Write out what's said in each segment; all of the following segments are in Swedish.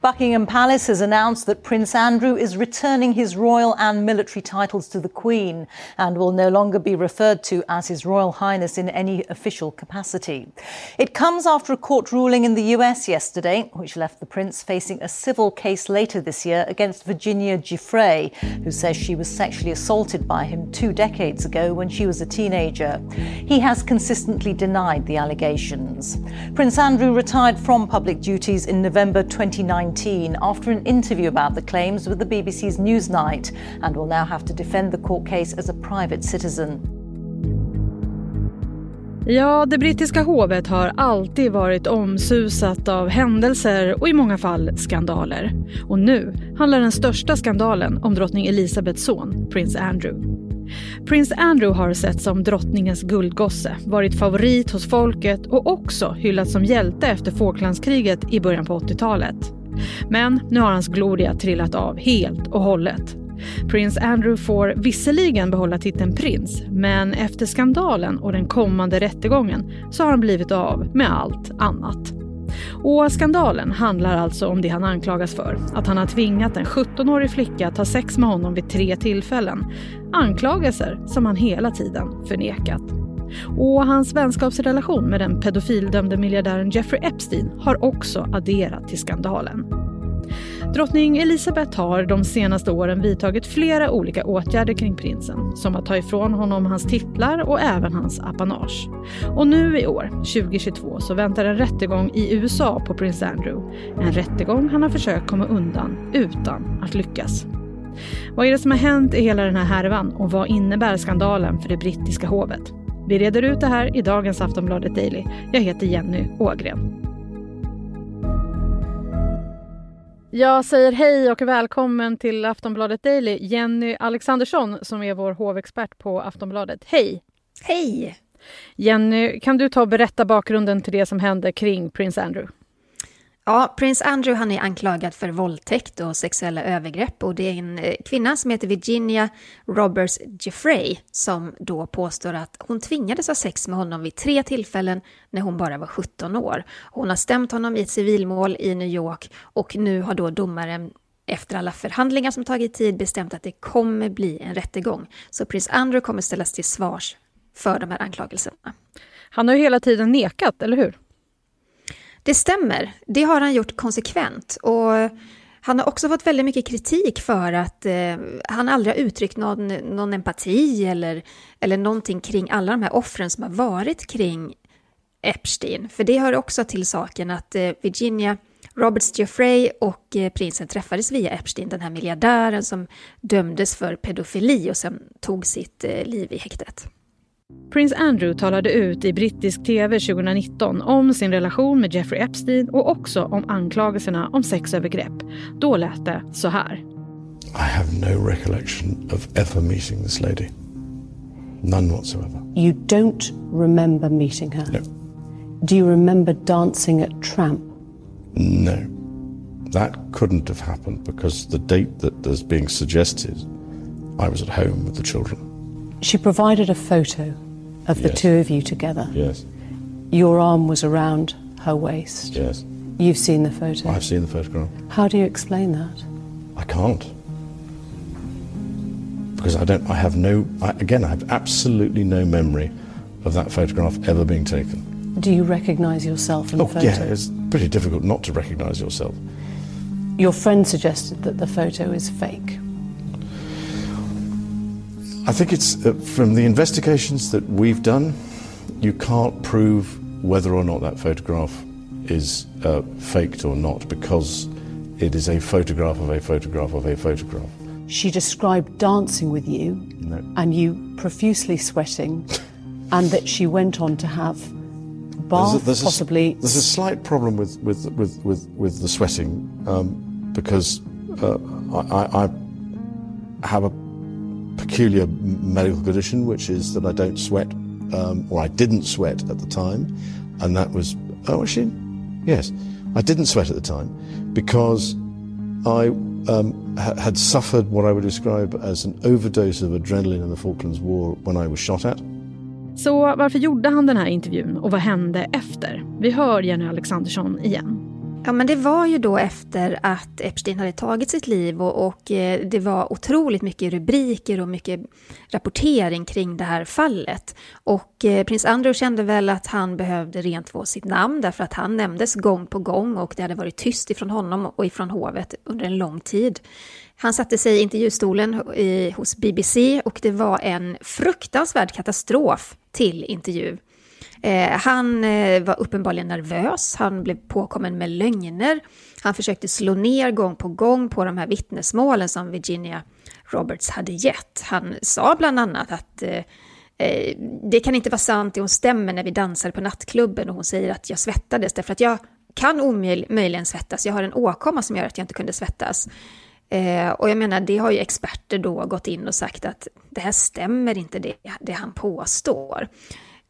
Buckingham Palace has announced that Prince Andrew is returning his royal and military titles to the Queen and will no longer be referred to as His Royal Highness in any official capacity. It comes after a court ruling in the US yesterday, which left the Prince facing a civil case later this year against Virginia Giuffre, who says she was sexually assaulted by him two decades ago when she was a teenager. He has consistently denied the allegations. Prince Andrew retired from public duties in November 2019 after an interview about the claims with the BBC's Newsnight and will now have to defend the court case as a private citizen. Ja, det brittiska hovet har alltid varit omsusat av händelser och i många fall skandaler. Och nu handlar den största skandalen om drottning Elizabeths son, prins Andrew. Prins Andrew har setts som drottningens guldgosse, varit favorit hos folket och också hyllats som hjälte efter Falklandskriget i början på 80-talet. Men nu har hans gloria trillat av helt och hållet. Prins Andrew får visserligen behålla titeln prins, men efter skandalen och den kommande rättegången så har han blivit av med allt annat. Och skandalen handlar alltså om det han anklagas för. Att han har tvingat en 17-årig flicka att ha sex med honom vid tre tillfällen. Anklagelser som han hela tiden förnekat. Och hans vänskapsrelation med den pedofildömde miljardären Jeffrey Epstein har också adderat till skandalen. Drottning Elizabeth har de senaste åren vidtagit flera olika åtgärder kring prinsen, som att ta ifrån honom hans titlar och även hans apanage. Och nu i år, 2022, så väntar en rättegång i USA på prins Andrew. En rättegång han har försökt komma undan utan att lyckas. Vad är det som har hänt i hela den här härvan och vad innebär skandalen för det brittiska hovet? Vi reder ut det här i dagens Aftonbladet Daily. Jag heter Jenny Ågren. Jag säger hej och välkommen till Aftonbladet Daily. Jenny Alexandersson som är vår hovexpert på Aftonbladet. Hej! Hej! Jenny, kan du ta och berätta bakgrunden till det som hände kring prins Andrew? Ja, prins Andrew han är anklagad för våldtäkt och sexuella övergrepp och det är en eh, kvinna som heter Virginia Roberts Jeffrey som då påstår att hon tvingades ha sex med honom vid tre tillfällen när hon bara var 17 år. Hon har stämt honom i ett civilmål i New York och nu har då domaren efter alla förhandlingar som tagit tid bestämt att det kommer bli en rättegång. Så prins Andrew kommer ställas till svars för de här anklagelserna. Han har ju hela tiden nekat, eller hur? Det stämmer. Det har han gjort konsekvent. Och han har också fått väldigt mycket kritik för att eh, han aldrig har uttryckt någon, någon empati eller, eller någonting kring alla de här offren som har varit kring Epstein. För det hör också till saken att eh, Virginia Roberts Jeffrey och eh, prinsen träffades via Epstein, den här miljardären som dömdes för pedofili och sen tog sitt eh, liv i häktet. Prins Andrew talade ut i brittisk tv 2019 om sin relation med Jeffrey Epstein och också om anklagelserna om sexövergrepp. Då lät det så här. I have no recollection of ever meeting this lady. None whatsoever. You don't remember meeting her? No. Do you remember dancing at Tramp? No. That couldn't have happened because the date that is being suggested, I was at home with the children. She provided a photo of the Yes. two of you together. Yes, Your arm was around her waist. yes. You've seen the photo. I've seen the photograph. How do you explain that? I can't. Because I don't, I have no, I, again, I have absolutely no memory of that photograph ever being taken. Do you recognise yourself in the Oh, photo? yeah, it's pretty difficult not to recognise yourself. Your friend suggested that the photo is fake. I think it's uh, from the investigations that we've done, you can't prove whether or not that photograph is uh, faked or not because it is a photograph of a photograph of a photograph. She described dancing with you No. and you profusely sweating, and that she went on to have bath, There's a- there's a possibly. there's a slight problem with with with with, with the sweating um, because uh, I, I, I have a peculiar medical condition, which is that I don't sweat, um, or I didn't sweat at the time, and that was oh actually, yes, I didn't sweat at the time because I um, ha- had suffered what I would describe as an overdose of adrenaline in the Falklands War when I was shot at. Så varför gjorde han den här intervjun och vad hände efter? Vi hör Jenny Alexandersson igen. Ja, men det var ju då efter att Epstein hade tagit sitt liv och, och, eh, det var otroligt mycket rubriker och mycket rapportering kring det här fallet. Och eh, prins Andrew kände väl att han behövde rentvå sitt namn därför att han nämndes gång på gång och det hade varit tyst ifrån honom och ifrån hovet under en lång tid. Han satte sig i intervjustolen i, hos BBC och det var en fruktansvärd katastrof till intervju. Eh, han eh, var uppenbarligen nervös, han blev påkommen med lögner. Han försökte slå ner gång på gång på de här vittnesmålen som Virginia Roberts hade gett. Han sa bland annat att eh, eh det kan inte vara sant, det hon stämmer när vi dansar på nattklubben och hon säger att jag svettades därför att jag kan omöjligen svettas, jag har en åkomma som gör att jag inte kunde svettas. Eh, och jag menar, det har ju experter då gått in och sagt att det här stämmer inte det, det han påstår.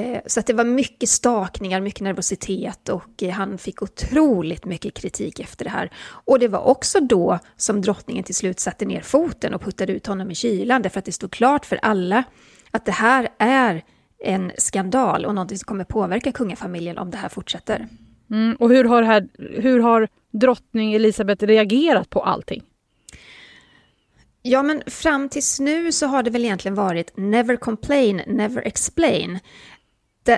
Eh, så att det var mycket stakningar, mycket nervositet och eh, han fick otroligt mycket kritik efter det här. Och det var också då som drottningen till slut satte ner foten och puttade ut honom i kylan, därför att det stod klart för alla att det här är en skandal och någonting som kommer påverka kungafamiljen om det här fortsätter. Mm, och hur har, här, hur har drottning Elisabeth reagerat på allting? Ja, men fram tills nu så har det väl egentligen varit never complain, never explain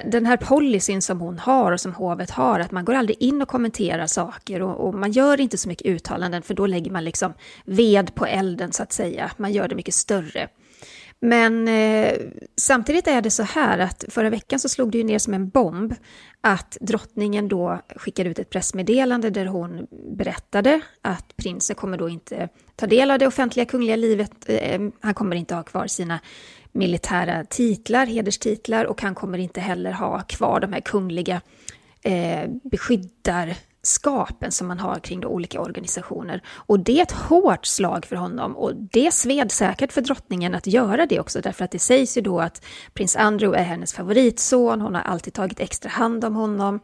den här policyn som hon har och som hovet har, att man går aldrig in och kommenterar saker och, och, man gör inte så mycket uttalanden för då lägger man liksom ved på elden så att säga. Man gör det mycket större. Men eh, samtidigt är det så här att förra veckan så slog det ju ner som en bomb att drottningen då skickade ut ett pressmeddelande där hon berättade att prinsen kommer då inte ta del av det offentliga kungliga livet. Eh, han kommer inte ha kvar sina militära titlar, hederstitlar och han kommer inte heller ha kvar de här kungliga eh, beskyddarskapen som man har kring olika organisationer. Och det är ett hårt slag för honom och det sved säkert för drottningen att göra det också därför att det sägs ju då att prins Andrew är hennes favoritson, hon har alltid tagit extra hand om honom.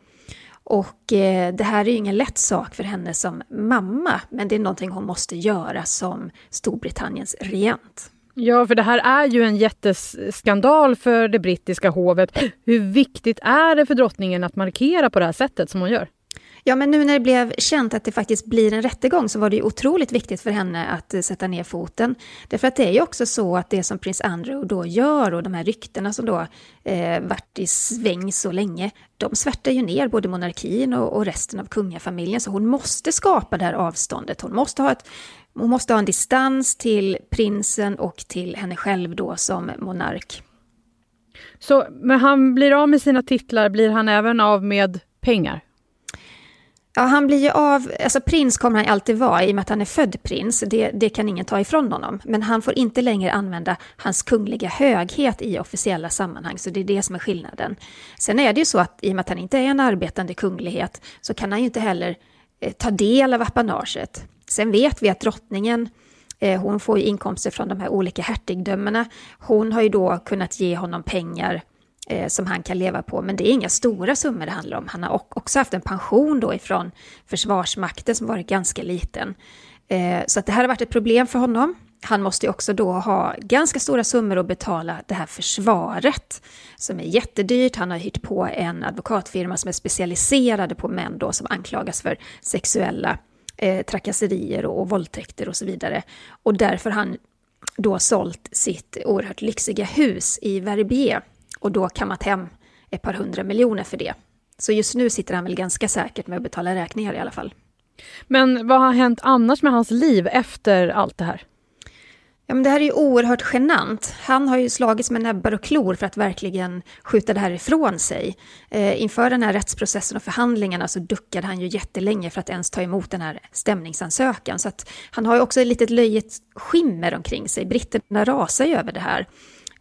Och eh, det här är ju ingen lätt sak för henne som mamma, men det är någonting hon måste göra som Storbritanniens regent. Ja, för det här är ju en jätteskandal för det brittiska hovet. Hur viktigt är det för drottningen att markera på det här sättet som hon gör? Ja, men nu när det blev känt att det faktiskt blir en rättegång så var det ju otroligt viktigt för henne att eh, sätta ner foten. Därför att det är ju också så att det som prins Andrew då gör och de här ryktena som då eh, varit i sväng så länge, de svärtar ju ner både monarkin och, och resten av kungafamiljen. Så hon måste skapa det här avståndet. Hon måste ha ett hon måste ha en distans till prinsen och till henne själv då som monark. Så men han blir av med sina titlar, blir han även av med pengar? Ja, han blir ju av, alltså prins kommer han alltid vara i och med att han är född prins, det, det kan ingen ta ifrån honom. Men han får inte längre använda hans kungliga höghet i officiella sammanhang, så det är det som är skillnaden. Sen är det ju så att i och med att han inte är en arbetande kunglighet så kan han ju inte heller Eh, ta del av apanaget. Sen vet vi att drottningen, eh, hon får ju inkomster från de här olika hertigdömena. Hon har ju då kunnat ge honom pengar eh, som han kan leva på, men det är inga stora summor det handlar om. Han har också haft en pension då ifrån Försvarsmakten som varit ganska liten. Så att det här har varit ett problem för honom. Han måste ju också då ha ganska stora summor att betala det här försvaret som är jättedyrt. Han har hyrt på en advokatfirma som är specialiserade på män då som anklagas för sexuella eh, trakasserier och, och våldtäkter och så vidare. Och därför han då sålt sitt oerhört lyxiga hus i Verbier och då kammat hem ett par hundra miljoner för det. Så just nu sitter han väl ganska säkert med att betala räkningar i alla fall. Men vad har hänt annars med hans liv efter allt det här? Ja, men det här är ju oerhört genant. Han har ju slagits med näbbar och klor för att verkligen skjuta det här ifrån sig. Eh, inför den här rättsprocessen och förhandlingarna så duckade han ju jättelänge för att ens ta emot den här stämningsansökan. Så att han har ju också ett litet löjligt skimmer omkring sig. Britterna rasar ju över det här.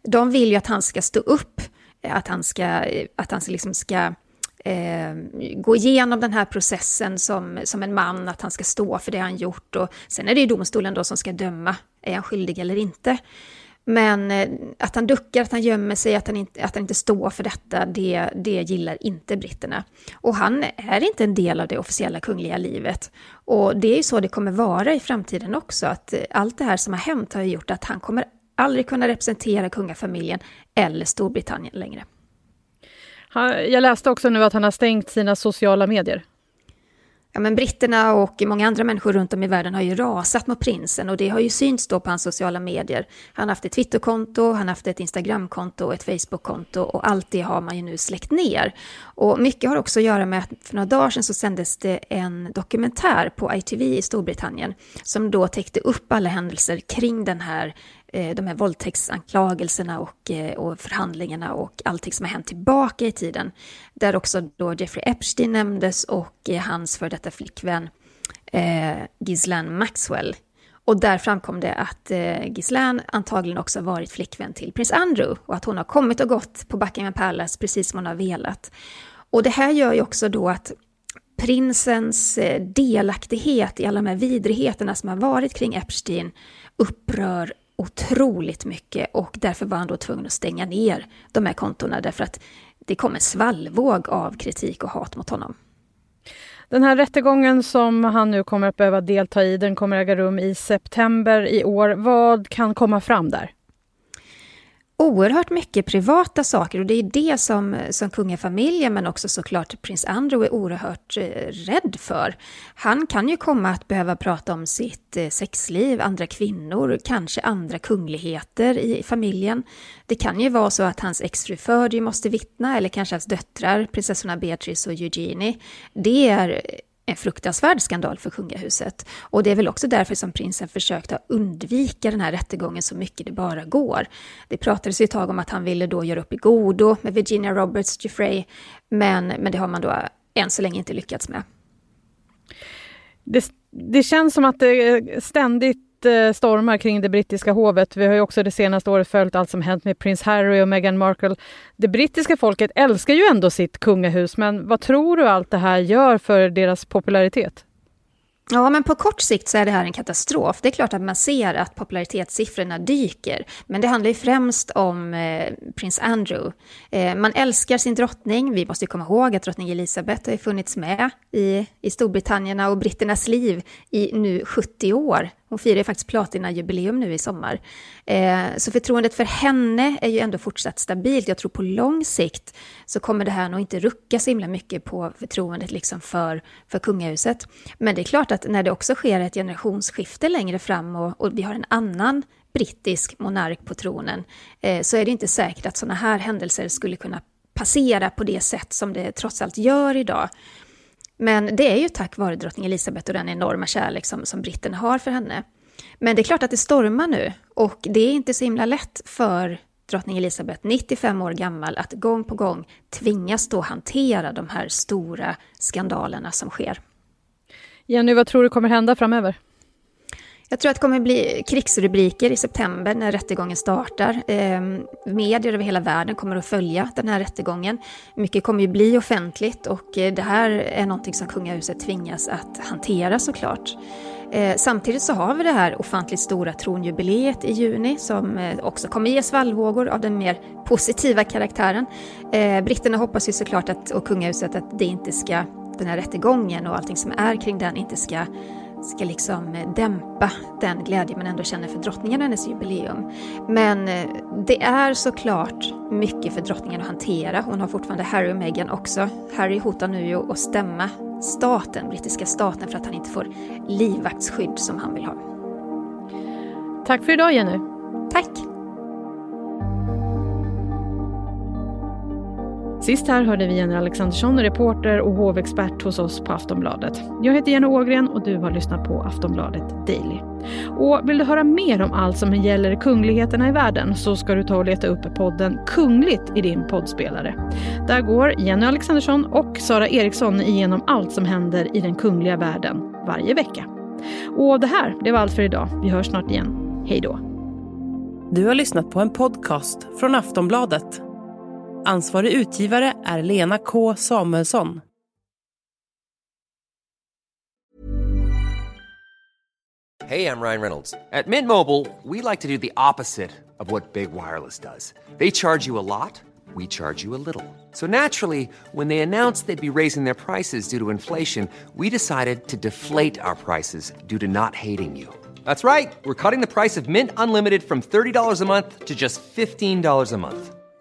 De vill ju att han ska stå upp, eh, att han ska, eh, att han liksom ska eh, gå igenom den här processen som, som en man, att han ska stå för det han gjort. Och sen är det ju domstolen då som ska döma, är han skyldig eller inte? Men eh, att han duckar, att han gömmer sig, att han inte, att han inte står för detta, det, det gillar inte britterna. Och han är inte en del av det officiella kungliga livet. Och det är ju så det kommer vara i framtiden också, att eh, allt det här som har hänt har gjort att han kommer aldrig kunna representera kungafamiljen eller Storbritannien längre. Jag läste också nu att han har stängt sina sociala medier. Ja, men britterna och många andra människor runt om i världen har ju rasat mot prinsen och det har ju synts då på hans sociala medier. Han har haft ett Twitterkonto, han har haft ett Instagramkonto och ett Facebookkonto och allt det har man ju nu släckt ner. Och mycket har också att göra med att för några dagar sedan så sändes det en dokumentär på ITV i Storbritannien som då täckte upp alla händelser kring den här Eh, de här våldtäktsanklagelserna och, eh, och förhandlingarna och allting som har hänt tillbaka i tiden. Där också då Jeffrey Epstein nämndes och eh, hans för detta flickvän eh, Ghislaine Maxwell. Och där framkom det att eh, Ghislaine antagligen också varit flickvän till prins Andrew och att hon har kommit och gått på Buckingham Palace precis som hon har velat. Och det här gör ju också då att prinsens delaktighet i alla de här vidrigheterna som har varit kring Epstein upprör otroligt mycket och därför var han då tvungen att stänga ner de här kontona därför att det kom en svallvåg av kritik och hat mot honom. Den här rättegången som han nu kommer att behöva delta i, den kommer äga rum i september i år. Vad kan komma fram där? Oerhört mycket privata saker och det är det som, som kungafamiljen men också såklart prins Andrew är oerhört eh, rädd för. Han kan ju komma att behöva prata om sitt eh, sexliv, andra kvinnor, kanske andra kungligheter i familjen. Det kan ju vara så att hans exfru Ferdy måste vittna eller kanske hans döttrar, prinsessorna Beatrice och Eugenie. Det är en fruktansvärd skandal för kungahuset. Och det är väl också därför som prinsen försökt att undvika den här rättegången så mycket det bara går. Det pratades ju ett tag om att han ville då göra upp i godo med Virginia Roberts Giuffre, men, men det har man då än så länge inte lyckats med. Det, det känns som att det ständigt stormar kring det brittiska hovet. Vi har ju också det senaste året följt allt som hänt med prins Harry och Meghan Markle. Det brittiska folket älskar ju ändå sitt kungahus, men vad tror du allt det här gör för deras popularitet? Ja, men på kort sikt så är det här en katastrof. Det är klart att man ser att popularitetssiffrorna dyker, men det handlar ju främst om eh, prins Andrew. Eh, man älskar sin drottning. Vi måste komma ihåg att drottning Elizabeth har ju funnits med i, i Storbritannien och britternas liv i nu 70 år. Hon firar ju faktiskt platinajubileum nu i sommar. Eh, så förtroendet för henne är ju ändå fortsatt stabilt. Jag tror på lång sikt så kommer det här nog inte rucka så himla mycket på förtroendet liksom för, för kungahuset. Men det är klart att när det också sker ett generationsskifte längre fram och, och vi har en annan brittisk monark på tronen, eh, så är det inte säkert att sådana här händelser skulle kunna passera på det sätt som det trots allt gör idag. Men det är ju tack vare drottning Elizabeth och den enorma kärlek som, som britterna har för henne. Men det är klart att det stormar nu och det är inte så himla lätt för drottning Elizabeth, 95 år gammal, att gång på gång tvingas då hantera de här stora skandalerna som sker. Jenny, vad tror du kommer hända framöver? Jag tror att det kommer bli krigsrubriker i september när rättegången startar. Eh, medier över hela världen kommer att följa den här rättegången. Mycket kommer ju bli offentligt och eh, det här är någonting som kungahuset tvingas att hantera såklart. Eh, samtidigt så har vi det här ofantligt stora tronjubileet i juni som eh, också kommer ge svallvågor av den mer positiva karaktären. Eh, britterna hoppas ju såklart att, och kungahuset att det inte ska, den här rättegången och allting som är kring den inte ska ska liksom eh, dämpa den glädje man ändå känner för drottningen och hennes jubileum. Men eh, det är såklart mycket för drottningen att hantera. Hon har fortfarande Harry och Meghan också. Harry hotar nu ju att stämma staten, brittiska staten, för att han inte får livvaktsskydd som han vill ha. Tack för idag Jenny. Tack. Sist här hörde vi Jenny Alexandersson, reporter och hovexpert hos oss på Aftonbladet. Jag heter Jenny Ågren och du har lyssnat på Aftonbladet Daily. Och vill du höra mer om allt som gäller kungligheterna i världen så ska du ta och leta upp podden Kungligt i din poddspelare. Där går Jenny Alexandersson och Sara Eriksson igenom allt som händer i den kungliga världen varje vecka. Och det här, det var allt för idag. Vi hörs snart igen. Hej då! Du har lyssnat på en podcast från Aftonbladet Ansvarig utgivare är Lena K Samuelsson. Hej, jag Ryan Reynolds. På Mint Mobile, we like vi göra opposite of vad Big Wireless does. They charge you a lot, we charge you a little. So naturally, when they announced they'd be raising their prices due to inflation, we decided to deflate our prices due to not hating you. That's right. We're cutting the price of Mint Unlimited from $30 a month to just $15 a month.